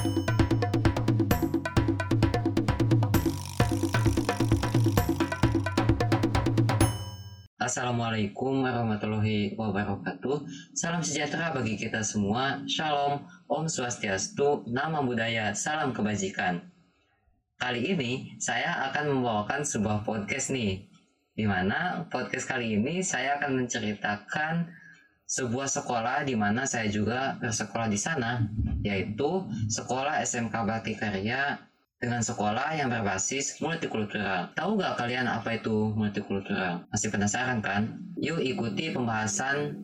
Assalamualaikum warahmatullahi wabarakatuh. Salam sejahtera bagi kita semua. Shalom, Om Swastiastu, Nama Budaya, Salam Kebajikan. Kali ini saya akan membawakan sebuah podcast nih. Di mana podcast kali ini saya akan menceritakan sebuah sekolah di mana saya juga bersekolah di sana, yaitu Sekolah SMK Bakti Karya dengan sekolah yang berbasis multikultural. Tahu gak kalian apa itu multikultural? Masih penasaran kan? Yuk ikuti pembahasan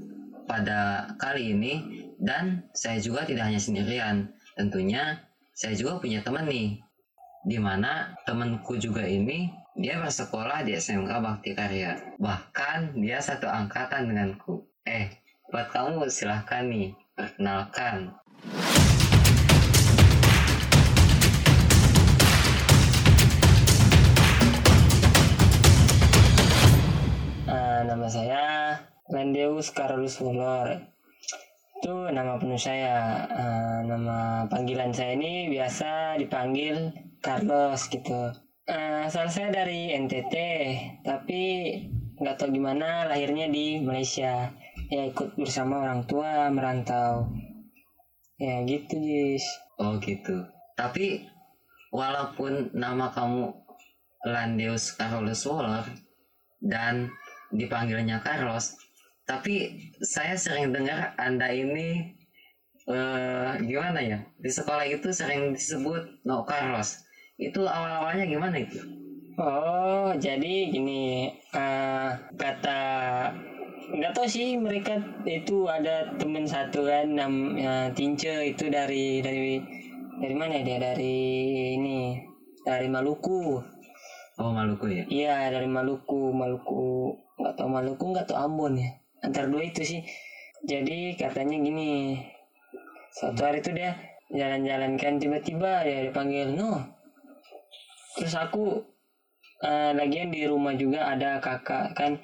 pada kali ini dan saya juga tidak hanya sendirian. Tentunya saya juga punya teman nih. Di mana temanku juga ini dia bersekolah di SMK Bakti Karya. Bahkan dia satu angkatan denganku. Eh, buat kamu silahkan nih, perkenalkan. nama saya Landeus Carolus Fuller itu nama penuh saya. Uh, nama panggilan saya ini biasa dipanggil Carlos gitu. Uh, saya dari NTT tapi nggak tahu gimana lahirnya di Malaysia ya ikut bersama orang tua merantau. Ya gitu Jis. Oh gitu. Tapi walaupun nama kamu Landeus Carolus Waller dan dipanggilnya Carlos tapi saya sering dengar anda ini uh, gimana ya? Di sekolah itu sering disebut no Carlos. Itu awal awalnya gimana itu? Oh jadi gini uh, kata nggak tahu sih mereka itu ada temen satu kan namanya Tince itu dari dari dari mana ya dia? Dari ini dari Maluku. Oh Maluku ya? Iya dari Maluku Maluku nggak tahu Maluku nggak tahu Ambon ya. Antar dua itu sih. Jadi katanya gini suatu hari itu dia jalan-jalan kan tiba-tiba ya dipanggil no. Terus aku uh, lagian di rumah juga ada kakak kan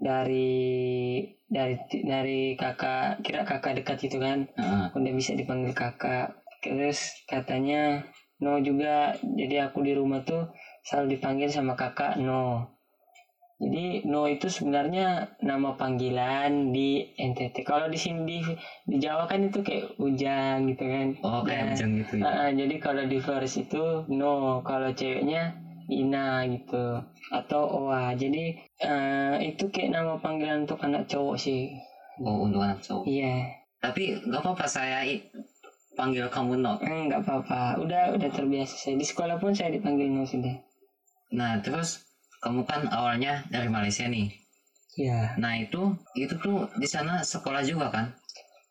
dari dari dari kakak kira kakak dekat itu kan uh. udah bisa dipanggil kakak terus katanya no juga jadi aku di rumah tuh selalu dipanggil sama kakak no jadi No itu sebenarnya nama panggilan di NTT. Kalau di sini di, di Jawa kan itu kayak Ujang gitu kan. Oh kayak nah, Ujang gitu ya. Uh, jadi kalau di Flores itu No, kalau ceweknya Ina gitu atau Oa. Jadi uh, itu kayak nama panggilan untuk anak cowok sih. Oh untuk anak cowok. Iya. Tapi nggak apa-apa saya panggil kamu No. Enggak apa-apa. Udah udah terbiasa saya di sekolah pun saya dipanggil No sudah. Nah terus kamu kan awalnya dari Malaysia nih. Iya. Nah itu itu tuh di sana sekolah juga kan?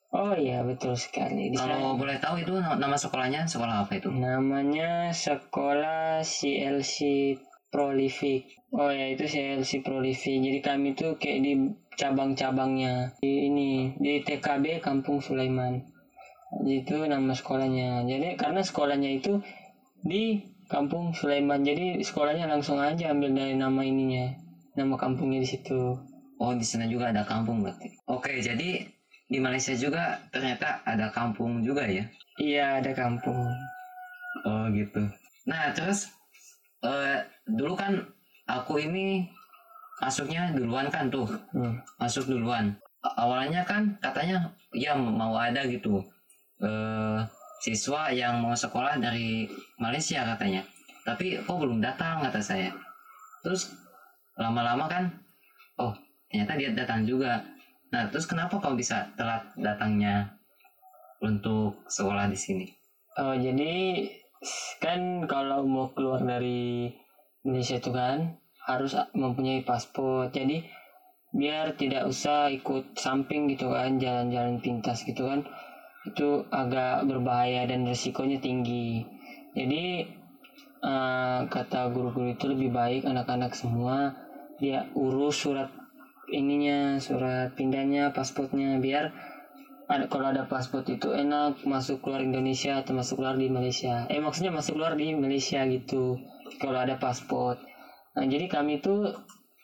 Oh iya betul sekali. Kalau boleh tahu itu nama sekolahnya sekolah apa itu? Namanya sekolah CLC Prolific. Oh ya itu CLC Prolific. Jadi kami tuh kayak di cabang-cabangnya di ini di TKB Kampung Sulaiman. Itu nama sekolahnya. Jadi karena sekolahnya itu di kampung Sulaiman jadi sekolahnya langsung aja ambil dari nama ininya nama kampungnya di situ oh di sana juga ada kampung berarti oke jadi di Malaysia juga ternyata ada kampung juga ya? Iya ada kampung. Oh gitu. Nah terus uh, dulu kan aku ini masuknya duluan kan tuh. Hmm. masuk duluan. Awalnya kan katanya ya mau ada gitu. Uh, siswa yang mau sekolah dari Malaysia katanya. Tapi kok belum datang kata saya. Terus lama-lama kan oh ternyata dia datang juga nah terus kenapa kau bisa telat datangnya untuk sekolah di sini oh jadi kan kalau mau keluar dari Indonesia itu kan harus mempunyai paspor jadi biar tidak usah ikut samping gitu kan jalan-jalan pintas gitu kan itu agak berbahaya dan resikonya tinggi. Jadi uh, kata guru-guru itu lebih baik anak-anak semua dia urus surat ininya, surat pindahnya, pasportnya biar ada kalau ada paspor itu enak masuk keluar Indonesia atau masuk keluar di Malaysia. Eh maksudnya masuk keluar di Malaysia gitu. Kalau ada paspor. Nah, jadi kami itu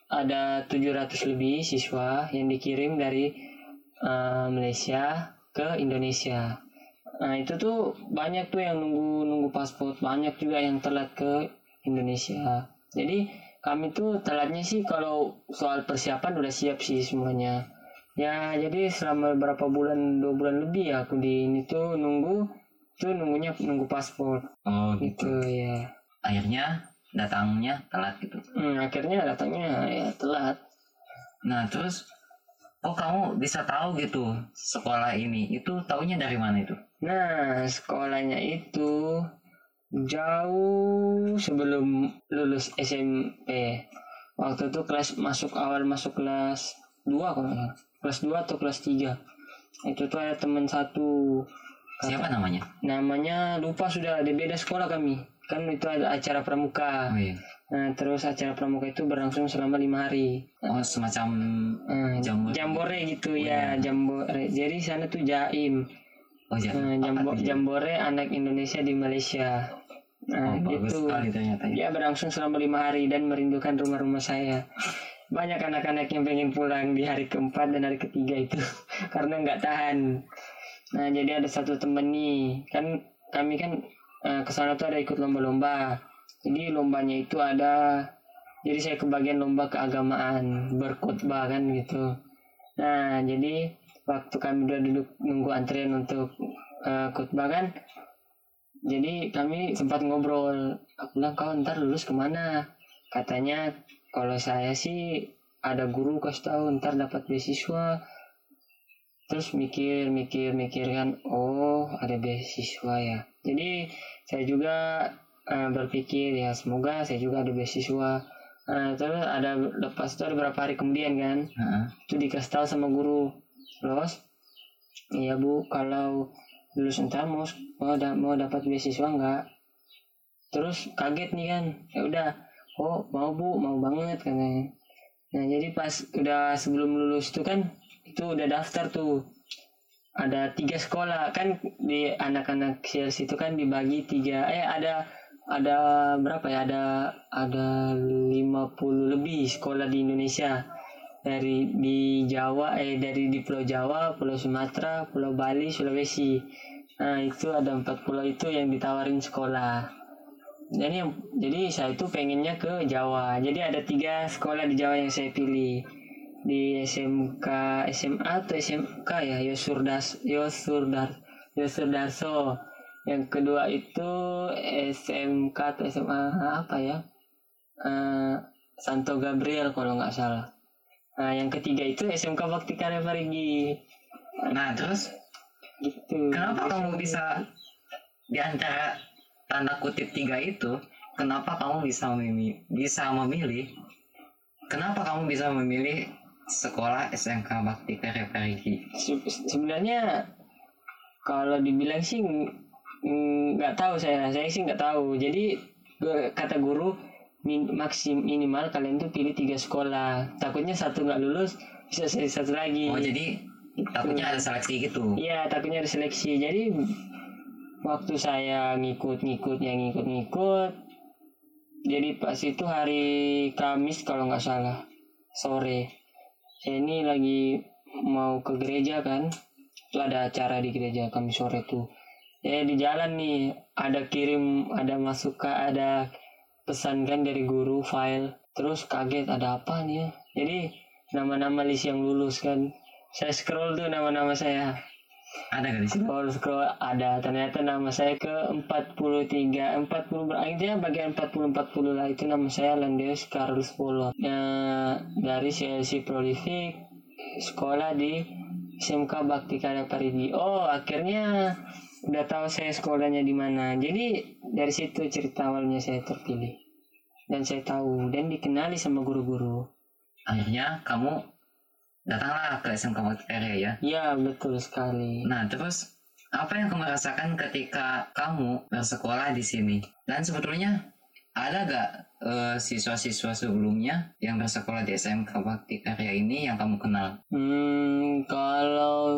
ada 700 lebih siswa yang dikirim dari uh, Malaysia ke Indonesia. Nah itu tuh banyak tuh yang nunggu nunggu paspor, banyak juga yang telat ke Indonesia. Jadi kami tuh telatnya sih kalau soal persiapan udah siap sih semuanya. Ya jadi selama berapa bulan dua bulan lebih ya aku di ini tuh nunggu tuh nunggunya nunggu paspor Oh gitu ya. Akhirnya datangnya telat gitu. Hmm, akhirnya datangnya ya telat. Nah terus oh kamu bisa tahu gitu sekolah ini itu taunya dari mana itu? Nah, sekolahnya itu jauh sebelum lulus SMP. Waktu itu kelas masuk awal masuk kelas 2 kalau nggak. Kelas 2 atau kelas 3. Itu tuh ada teman satu. Siapa namanya? Namanya lupa sudah ada beda sekolah kami. Kan itu ada acara pramuka. Oh iya. Nah, terus acara pramuka itu berlangsung selama lima hari. Oh semacam Hmm, Jambore. jambore gitu Oh, ya, iya. jambore. Jadi sana tuh jaim. Oh ya. Nah, jambo, jambore anak Indonesia di Malaysia. Nah, Oh, bagus gitu. ternyata ya. Ya berlangsung selama lima hari dan merindukan rumah-rumah saya. Banyak anak-anak yang pengen pulang di hari keempat dan hari ketiga itu karena nggak tahan. Nah jadi ada satu temen nih kan kami kan eh, ke sana tuh ada ikut lomba-lomba. Jadi lombanya itu ada jadi saya kebagian lomba keagamaan berkhotbah kan gitu. Nah jadi waktu kami udah duduk nunggu antrian untuk eh, khotbah kan jadi kami sempat ngobrol aku bilang kau ntar lulus ke mana? Katanya kalau saya sih ada guru kasih tahu ntar dapat beasiswa. Terus mikir mikir mikir kan oh ada beasiswa ya. Jadi saya juga eh, berpikir ya semoga saya juga ada beasiswa. Nah, terus ada lepas itu ada beberapa hari kemudian kan Heeh. itu dikasih tahu sama guru terus iya bu kalau lulus entar mau da- mau dapat beasiswa enggak terus kaget nih kan ya udah oh mau bu mau banget katanya. Nah jadi pas udah sebelum lulus tuh kan itu udah daftar tuh. Ada tiga sekolah kan di anak-anak sales itu kan dibagi tiga eh ada ada berapa ya? Ada ada 50 lebih sekolah di Indonesia dari di Jawa eh dari di Pulau Jawa, Pulau Sumatera, Pulau Bali, Sulawesi. Nah itu ada empat pulau itu yang ditawarin sekolah. Jadi yang jadi saya itu pengennya ke Jawa. Jadi ada tiga sekolah di Jawa yang saya pilih di SMK SMA atau SMK ya Yosurdas Yosurdar Yosurdarso. Yang kedua itu SMK atau SMA apa ya? Eh, Santo Gabriel kalau nggak salah. Nah, yang ketiga itu SMK Bakti Karya Parigi. Nah terus? Gitu. kenapa kamu bisa di antara tanda kutip tiga itu kenapa kamu bisa memilih bisa memilih kenapa kamu bisa memilih sekolah SMK Bakti Karya Parigi Se- sebenarnya kalau dibilang sih ng- ng- nggak tahu saya. Saya sih nggak tahu. Jadi kata guru maksim minimal kalian tuh pilih tiga sekolah. Takutnya satu nggak lulus bisa saya satu lagi. Oh jadi takutnya ada seleksi gitu? Iya takutnya ada seleksi. Jadi waktu saya ngikut-ngikut yang ngikut-ngikut jadi pas itu hari Kamis kalau nggak salah sore. Saya ini lagi mau ke gereja kan? Itu ada acara di gereja Kamis sore tuh. Ya di jalan nih ada kirim ada masuk ke ada pesan kan dari guru file. Terus kaget ada apa nih ya? Jadi nama-nama list yang lulus kan. Saya scroll tuh nama-nama saya. Ada gak di scroll scroll ada. Ternyata nama saya ke 43 40 ber- intinya bagian 40 40 lah. Itu nama saya Landeus Carlos Polo nah, dari CLC Prolific sekolah di SMK Bakti Karya Parigi. Oh akhirnya udah tahu saya sekolahnya di mana. Jadi dari situ cerita awalnya saya terpilih. Dan saya tahu dan dikenali sama guru-guru. Akhirnya kamu datanglah ke SMK Bakti Karya ya? Ya betul sekali. Nah, terus apa yang kamu rasakan ketika kamu bersekolah di sini? Dan sebetulnya ada gak eh, siswa-siswa sebelumnya yang bersekolah di SMK Bakti Karya ini yang kamu kenal? Hmm, kalau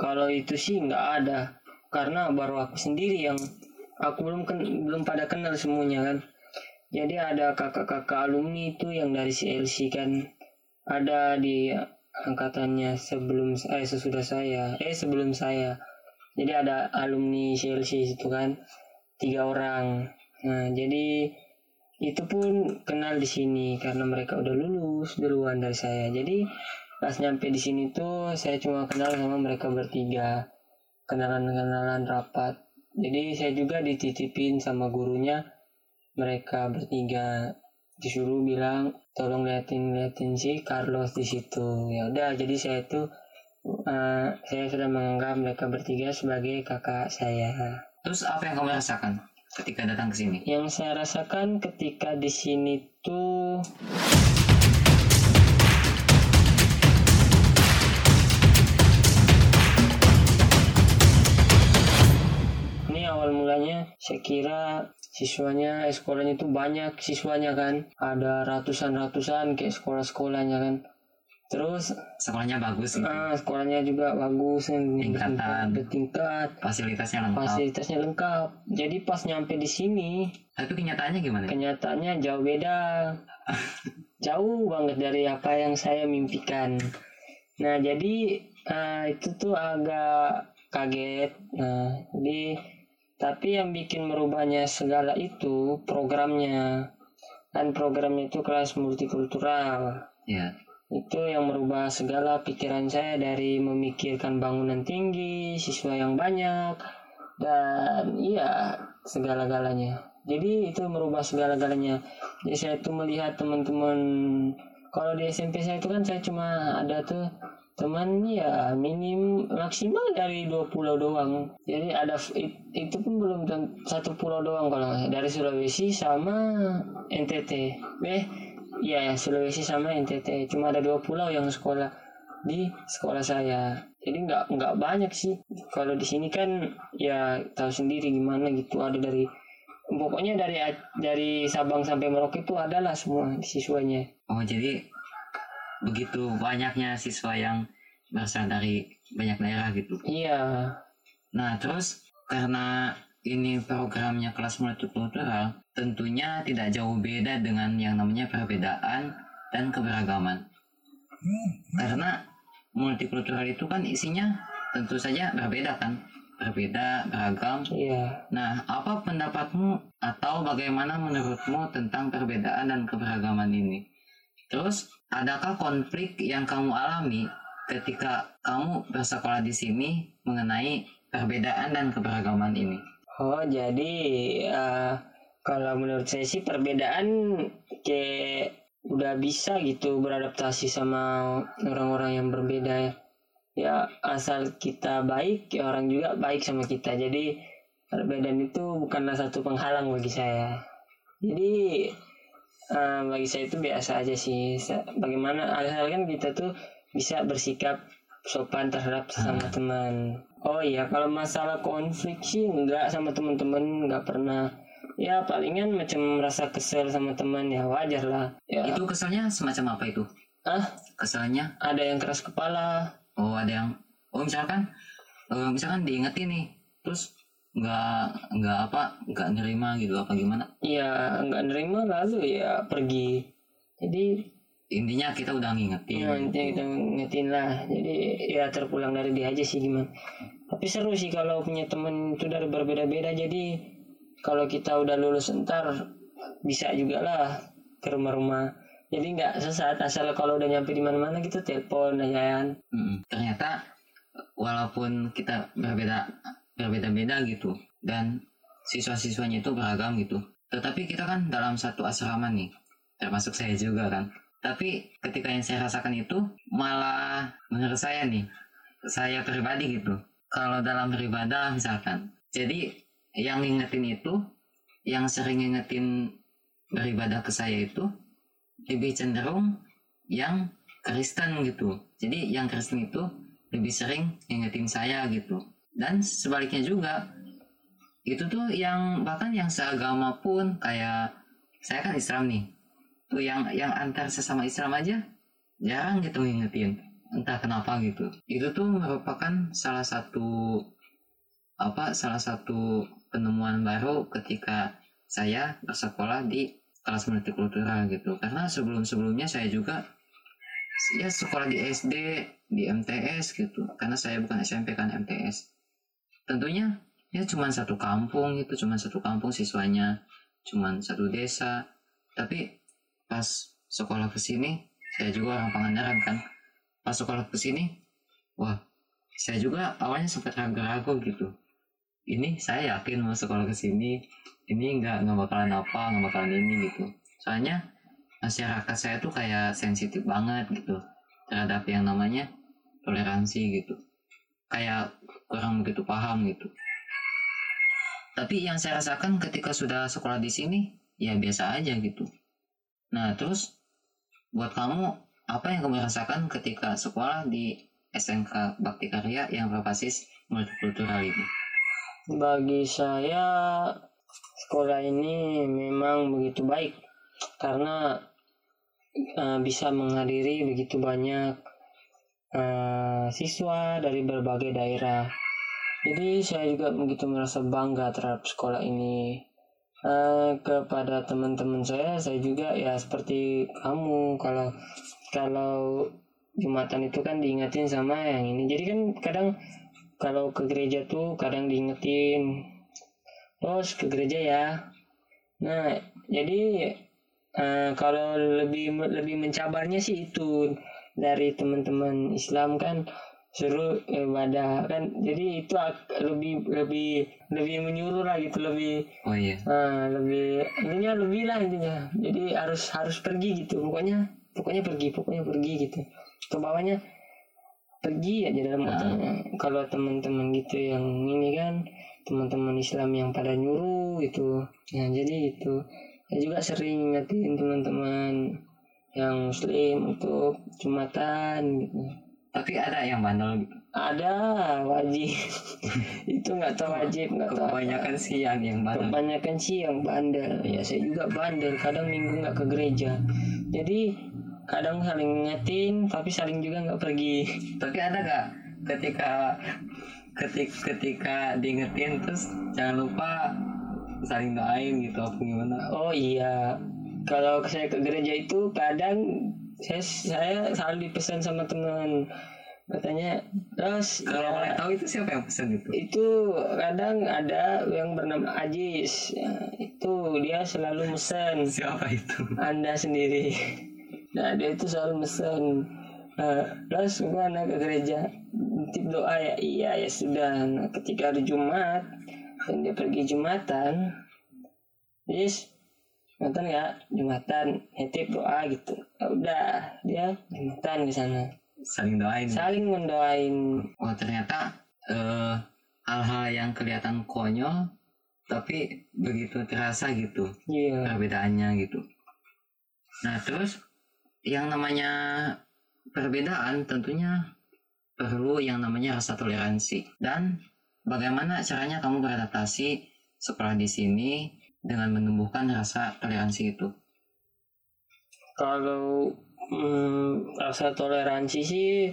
kalau itu sih nggak ada karena baru aku sendiri yang aku belum ken- belum pada kenal semuanya kan. Jadi ada kakak-kakak alumni itu yang dari CLC kan. Ada di angkatannya sebelum eh sesudah saya eh sebelum saya. Jadi ada alumni CLC itu kan. Tiga orang. Nah jadi itu pun kenal di sini karena mereka udah lulus duluan dari saya. Jadi pas nyampe di sini tuh saya cuma kenal sama mereka bertiga kenalan-kenalan rapat. Jadi saya juga dititipin sama gurunya. Mereka bertiga disuruh bilang tolong liatin liatin si Carlos di situ. Ya udah jadi saya itu uh, saya sudah menganggap mereka bertiga sebagai kakak saya. Terus apa yang kamu rasakan ketika datang ke sini? yang saya rasakan ketika di sini tuh mulanya saya kira siswanya eh, sekolahnya itu banyak siswanya kan ada ratusan-ratusan kayak sekolah-sekolahnya kan terus Sekolahnya bagus gitu. ah, sekolahnya juga bagus Tingkatan. bertingkat Fasilitasnya lengkap. fasilitasnya lengkap jadi pas nyampe di sini Tapi kenyataannya gimana? kenyataannya jauh beda jauh banget dari apa yang saya mimpikan nah jadi eh, itu tuh agak kaget nah jadi tapi yang bikin merubahnya segala itu programnya kan programnya itu kelas multikultural Ya. itu yang merubah segala pikiran saya dari memikirkan bangunan tinggi, siswa yang banyak, dan iya segala-galanya. Jadi itu merubah segala-galanya. Jadi saya tuh melihat teman-teman kalau di SMP saya itu kan saya cuma ada tuh teman ya minim maksimal dari dua pulau doang. Jadi ada it- itu pun belum satu pulau doang kalau dari Sulawesi sama NTT. Eh Iya, Sulawesi sama NTT. Cuma ada dua pulau yang sekolah di sekolah saya. Jadi nggak nggak banyak sih. Kalau di sini kan ya tahu sendiri gimana gitu. Ada dari pokoknya dari dari Sabang sampai Merauke itu adalah semua siswanya. Oh jadi begitu banyaknya siswa yang berasal dari banyak daerah gitu. Iya, Nah terus karena ini programnya kelas multikultural, tentunya tidak jauh beda dengan yang namanya perbedaan dan keberagaman. Karena multikultural itu kan isinya tentu saja berbeda kan, berbeda, beragam. iya. Nah, apa pendapatmu atau bagaimana menurutmu tentang perbedaan dan keberagaman ini? Terus, adakah konflik yang kamu alami ketika kamu bersekolah di sini mengenai perbedaan dan keberagaman ini? Oh jadi eh, kalau menurut saya sih perbedaan kayak udah bisa gitu beradaptasi sama orang-orang yang berbeda ya. Ya asal kita baik ya orang juga baik sama kita. Jadi perbedaan itu bukanlah satu penghalang bagi saya. Jadi eh, bagi saya itu biasa aja sih. Bagaimana asalkan kita tuh bisa bersikap sopan terhadap sesama teman. Oh iya, kalau masalah konflik sih enggak sama teman-teman, enggak pernah. Ya palingan macam merasa kesel sama teman ya wajar lah. Ya, Itu keselnya semacam apa itu? ah Keselnya, ada yang keras kepala. oh ada yang, oh misalkan, eh, misalkan diingetin nih, terus nggak nggak apa nggak nerima gitu apa gimana? Ya enggak nerima lalu ya pergi. Jadi Intinya kita udah ngingetin. ya intinya kita ngetin lah. Jadi ya terpulang dari dia aja sih gimana. Tapi seru sih kalau punya teman itu dari berbeda-beda. Jadi kalau kita udah lulus ntar bisa juga lah ke rumah-rumah. Jadi nggak sesat asal kalau udah nyampe di mana-mana gitu telepon aja kan. Ternyata walaupun kita berbeda berbeda-beda gitu dan siswa-siswanya itu beragam gitu tetapi kita kan dalam satu asrama nih termasuk saya juga kan tapi ketika yang saya rasakan itu malah menurut saya nih saya pribadi gitu kalau dalam beribadah misalkan jadi yang ngingetin itu yang sering ngingetin beribadah ke saya itu lebih cenderung yang Kristen gitu. Jadi yang Kristen itu lebih sering ngingetin saya gitu. Dan sebaliknya juga itu tuh yang bahkan yang seagama pun kayak saya kan Islam nih. Tuh yang yang antar sesama Islam aja jarang gitu ngingetin. Entah kenapa gitu. Itu tuh merupakan salah satu apa salah satu penemuan baru ketika saya bersekolah di kelas multikultural gitu karena sebelum sebelumnya saya juga ya sekolah di SD di MTS gitu karena saya bukan SMP kan MTS tentunya ya cuma satu kampung itu cuma satu kampung siswanya cuma satu desa. Tapi pas sekolah ke sini saya juga orang Pangandaran kan. Pas sekolah ke sini wah saya juga awalnya sempat ragu-ragu gitu. Ini saya yakin mau sekolah ke sini ini nggak nggak bakalan apa nggak bakalan ini gitu. Soalnya masyarakat saya tuh kayak sensitif banget gitu terhadap yang namanya toleransi gitu. Kayak kurang begitu paham gitu. Tapi yang saya rasakan ketika sudah sekolah di sini ya biasa aja gitu. Nah terus buat kamu apa yang kamu rasakan ketika sekolah di SMK Bakti Karya yang berbasis multikultural ini? Bagi saya sekolah ini memang begitu baik karena uh, bisa menghadiri begitu banyak uh, siswa dari berbagai daerah. Jadi saya juga begitu merasa bangga terhadap sekolah ini. Uh, kepada teman-teman saya, saya juga ya seperti kamu kalau kalau jumatan itu kan diingetin sama yang ini. Jadi kan kadang kalau ke gereja tuh kadang diingetin, terus ke gereja ya. Nah jadi uh, kalau lebih lebih mencabarnya sih itu dari teman-teman Islam kan suruh ibadah kan? Jadi itu lebih lebih lebih menyuruh lah gitu lebih oh iya. uh, lebih intinya lebih lah intinya. Jadi harus harus pergi gitu. Pokoknya pokoknya pergi pokoknya pergi gitu. Ke bawahnya pergi aja dalam uh. kalau teman-teman gitu yang ini kan teman-teman Islam yang pada nyuruh gitu. Nah jadi itu saya juga sering ngingetin teman-teman yang muslim untuk jumatan gitu tapi ada yang bandel gitu. Ada wajib. Itu nggak tahu wajib nggak tahu kebanyakan sih yang yang bandel. Kebanyakan sih yang bandel. Ya saya juga bandel kadang minggu nggak ke gereja. Jadi kadang saling ngingetin tapi saling juga nggak pergi. Tapi ada nggak ketika ketika ketika diingetin terus jangan lupa saling doain gitu apa gimana? Oh iya. Kalau saya ke gereja itu kadang saya saya selalu dipesan sama teman. Katanya terus kalau ya, boleh tahu itu siapa yang pesan itu? Itu kadang ada yang bernama Ajis. Ya, itu dia selalu mesen. Siapa itu? Anda sendiri. Nah dia itu selalu mesen uh, terus gimana ke gereja? Tip doa ya iya ya sudah. Nah, ketika hari Jumat dan dia pergi Jumatan yes Jumatan ya Jumatan hetip doa gitu. Ya udah dia Jumatan di sana. Saling doain. Saling mendoain. Oh ternyata uh, hal-hal yang kelihatan konyol tapi begitu terasa gitu. Yeah. perbedaannya gitu. Nah terus yang namanya perbedaan tentunya perlu yang namanya rasa toleransi. Dan bagaimana caranya kamu beradaptasi sekolah di sini dengan menumbuhkan rasa toleransi itu? Kalau hmm, rasa toleransi sih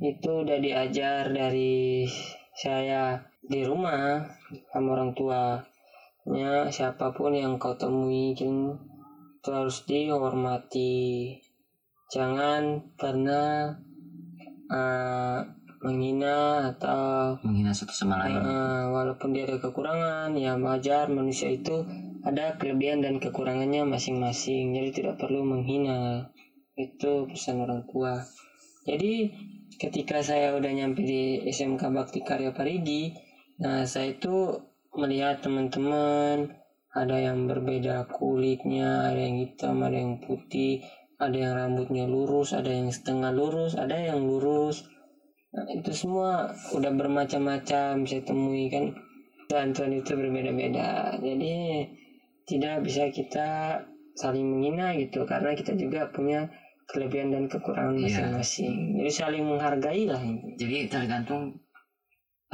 itu udah diajar dari saya di rumah sama orang tua ya siapa pun yang kau temui kan harus dihormati. Jangan pernah uh, menghina atau menghina satu sama lain. Uh, walaupun dia ada kekurangan ya wajar manusia itu ada kelebihan dan kekurangannya masing-masing. Jadi tidak perlu menghina. Itu pesan orang tua. Jadi ketika saya udah nyampe di SMK Bakti Karya Parigi nah saya itu melihat teman-teman ada yang berbeda kulitnya ada yang hitam ada yang putih ada yang rambutnya lurus ada yang setengah lurus ada yang lurus nah, itu semua udah bermacam-macam saya temui kan tuan-tuan itu berbeda-beda jadi tidak bisa kita saling menghina gitu karena kita juga punya kelebihan dan kekurangan Iya. masing-masing. Jadi saling menghargai lah. jadi tergantung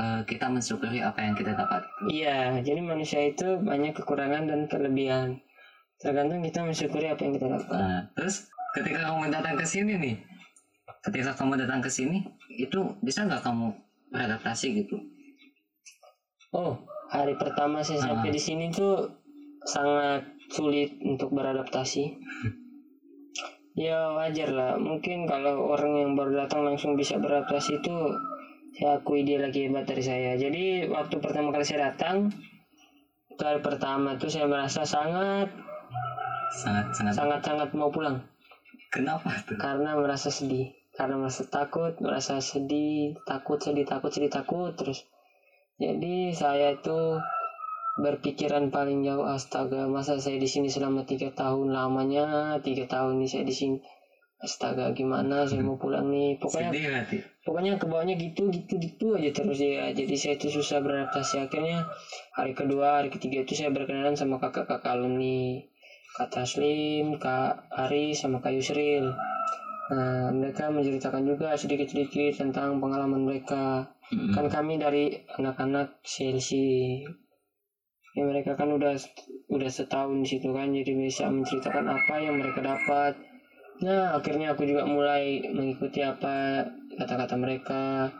uh, kita mensyukuri apa yang kita dapat Iya, jadi manusia itu banyak kekurangan dan kelebihan. Tergantung kita mensyukuri apa yang kita dapat. nah, terus ketika kamu datang ke sini nih ketika kamu datang ke sini itu bisa nggak kamu beradaptasi gitu? Oh, hari pertama saya sampai di sini tuh sangat sulit untuk beradaptasi. ya wajar lah. Mungkin kalau orang yang baru datang langsung bisa beradaptasi itu saya akui dia lagi hebat dari saya. Jadi waktu pertama kali saya datang itu hari pertama tuh saya merasa sangat sangat sangat. sangat sangat mau pulang. Kenapa tuh? Karena merasa sedih karena merasa takut merasa sedih takut sedih takut sedih takut terus. Jadi saya itu berpikiran paling jauh astaga masa saya di sini selama tiga tahun lamanya tiga tahun nih saya di sini astaga gimana saya mau pulang nih? Pokoknya sedih pokoknya ke bawahnya gitu gitu gitu aja terus ya. Jadi saya itu susah beradaptasi. Akhirnya hari kedua hari ketiga itu saya berkenalan sama kakak-kakak alumni kak Taslim kak Ari sama kak Yusril nah mereka menceritakan juga sedikit-sedikit tentang pengalaman mereka. Mm-mm. kan kami dari anak-anak CLC ya mereka kan udah udah setahun di situ kan jadi bisa menceritakan apa yang mereka dapat. Nah akhirnya aku juga mulai mengikuti apa kata-kata mereka.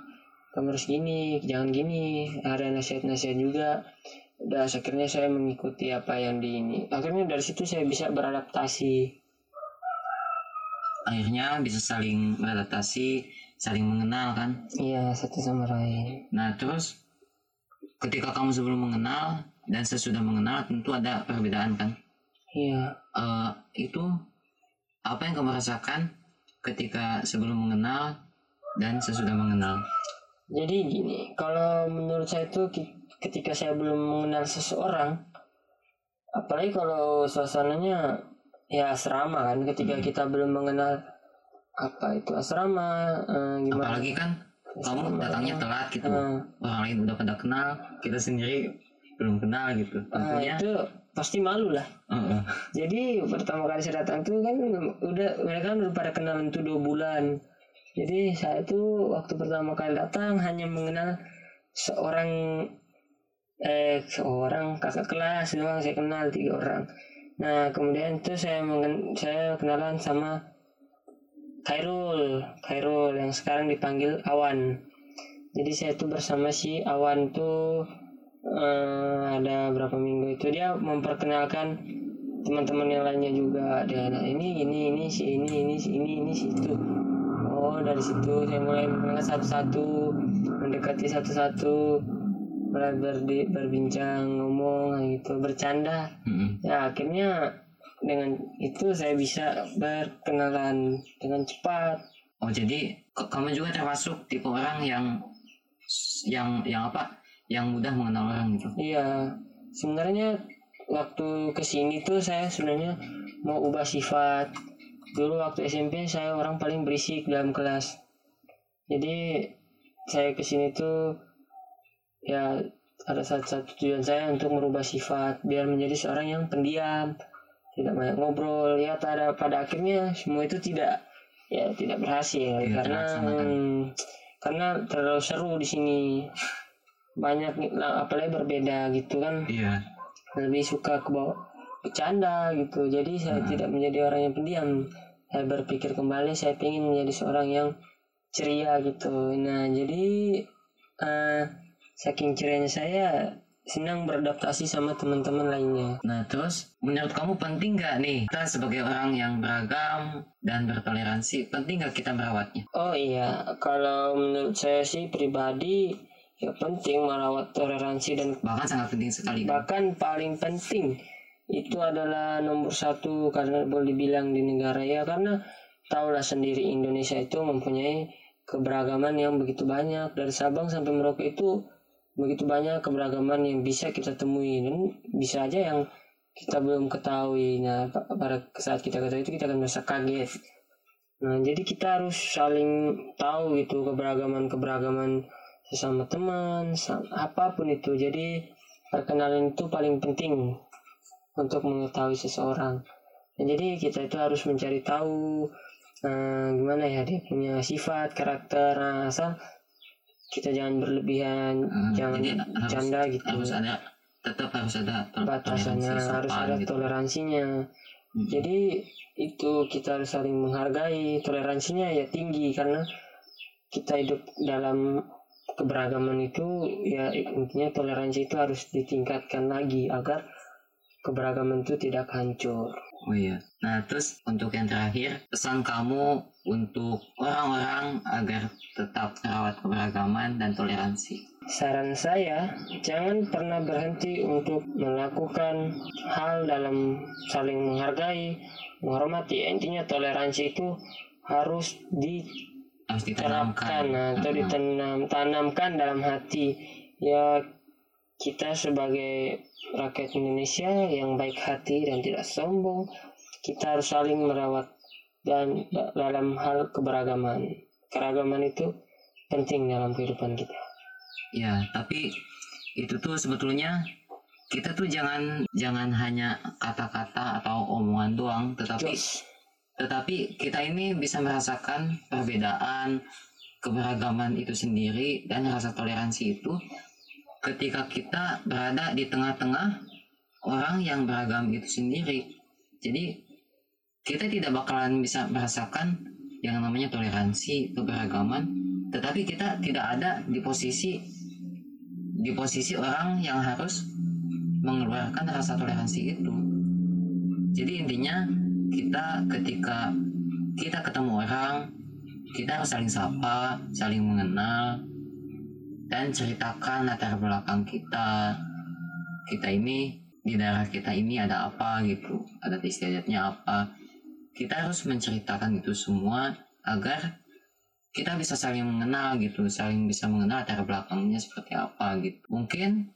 Kamu harus gini jangan gini. Ada nasihat-nasihat juga. Udah akhirnya saya mengikuti apa yang di ini. Akhirnya dari situ saya bisa beradaptasi akhirnya bisa saling beradaptasi saling mengenal kan? Iya satu sama lain. Nah terus ketika kamu sebelum mengenal dan sesudah mengenal tentu ada perbedaan kan? Iya. Eh, itu apa yang kamu rasakan ketika sebelum mengenal dan sesudah mengenal? Jadi gini, kalau menurut saya itu ketika saya belum mengenal seseorang, apalagi kalau suasananya ya asrama kan, ketika Hmm. kita belum mengenal apa itu asrama, eh, gimana? apalagi kan kamu datangnya telat gitu Eh, orang lain udah pada kenal kita sendiri belum kenal gitu ah, tentunya itu pasti malu lah. Heeh. Jadi pertama kali saya datang tuh kan udah mereka kan udah pada kenalan tuh dua bulan. Jadi saya tuh waktu pertama kali datang hanya mengenal seorang eh seorang kakak kelas doang saya kenal tiga orang. Nah kemudian itu saya mengen saya kenalan sama Khairul, Khairul yang sekarang dipanggil Awan. Jadi saya tuh bersama si Awan tuh eh, ada berapa minggu itu dia memperkenalkan teman-teman yang lainnya juga. Ada nah, ini ini ini si ini ini si ini ini si itu. Oh dari situ saya mulai mengenal satu-satu mendekati satu-satu berdi, berbincang ngomong gitu bercanda Mm-mm. ya akhirnya dengan itu saya bisa berkenalan dengan cepat oh jadi kamu juga termasuk tipe orang yang yang yang apa yang mudah mengenal orang gitu Iya, sebenarnya waktu ke sini tuh saya sebenarnya mau ubah sifat. Dulu waktu SMP saya orang paling berisik dalam kelas. Jadi saya ke sini tuh ya ada satu, satu tujuan saya untuk merubah sifat biar menjadi seorang yang pendiam, tidak banyak ngobrol. Ya pada pada akhirnya semua itu tidak ya tidak berhasil. Tidak karena hmm, karena terlalu seru di sini. Banyak nih, lah, apalagi berbeda gitu kan. Iya. Lebih suka ke bawah bercanda gitu. Jadi saya Hmm. tidak menjadi orang yang pendiam. Saya berpikir kembali saya ingin menjadi seorang yang ceria gitu. Nah jadi eh, saking cerianya saya senang beradaptasi sama teman-teman lainnya. Nah terus menurut kamu penting nggak nih kita sebagai orang yang beragam dan bertoleransi? Penting nggak kita merawatnya? Oh iya kalau menurut saya sih pribadi ya penting merawat toleransi dan bahkan sangat penting sekali kan? bahkan paling penting itu adalah nomor satu karena boleh dibilang di negara ya. Karena tahulah sendiri Indonesia itu mempunyai keberagaman yang begitu banyak. Dari Sabang sampai Merauke itu begitu banyak keberagaman yang bisa kita temui dan bisa aja yang kita belum ketahui. Nah pa- pada saat kita ketahui itu kita akan merasa kaget. Nah jadi kita harus saling tahu gitu keberagaman keberagaman sesama teman apa pun itu. Jadi perkenalan itu paling penting untuk mengetahui seseorang. Nah, jadi kita itu harus mencari tahu eh, gimana ya dia punya sifat karakter nah, kita jangan berlebihan Hmm, jangan canda gitu harus ada tetap harus ada batasannya harus ada gitu. toleransinya Mm. jadi itu kita harus saling menghargai toleransinya ya tinggi karena kita hidup dalam keberagaman itu ya intinya toleransi itu harus ditingkatkan lagi agar keberagaman itu tidak hancur Oh iya. Nah terus untuk yang terakhir pesan kamu untuk orang-orang agar tetap merawat keberagaman dan toleransi? Saran saya, jangan pernah berhenti untuk melakukan hal dalam saling menghargai, menghormati. Intinya toleransi itu harus diterapkan atau ditanam tanamkan dalam hati. Ya kita sebagai rakyat Indonesia yang baik hati dan tidak sombong, kita harus saling merawat dan dalam hal keberagaman. Keragaman itu penting dalam kehidupan kita. Ya, tapi itu tuh sebetulnya kita tuh jangan jangan hanya kata-kata atau omongan doang, tetapi Jos. tetapi kita ini bisa merasakan perbedaan keberagaman itu sendiri dan rasa toleransi itu ketika kita berada di tengah-tengah orang yang beragam itu sendiri. Jadi kita tidak bakalan bisa merasakan yang namanya toleransi keberagaman, tetapi kita tidak ada di posisi di posisi orang yang harus mengeluarkan rasa toleransi itu. Jadi intinya kita ketika kita ketemu orang, kita harus saling sapa, saling mengenal, dan ceritakan latar belakang kita. Kita ini di daerah kita ini ada apa gitu, adat istiadatnya apa. Kita harus menceritakan itu semua agar kita bisa saling mengenal gitu, saling bisa mengenal latar belakangnya seperti apa gitu. Mungkin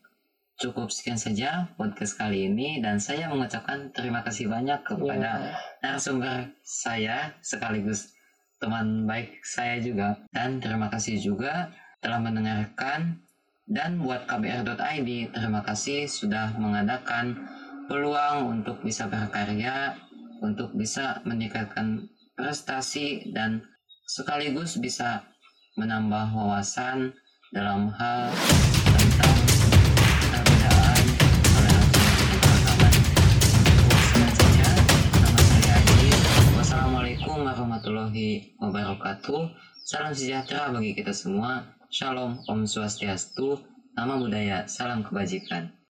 cukup sekian saja podcast kali ini dan saya mengucapkan terima kasih banyak kepada Ya. narasumber saya sekaligus teman baik saya juga dan terima kasih juga telah mendengarkan dan buat kbr.id terima kasih sudah mengadakan peluang untuk bisa berkarya untuk bisa meningkatkan prestasi dan sekaligus bisa menambah wawasan dalam hal tentang perbedaan toleransi saja. Nama. Wassalamualaikum warahmatullahi wabarakatuh. Salam sejahtera bagi kita semua. Shalom, Om Swastiastu, nama budaya, salam kebajikan.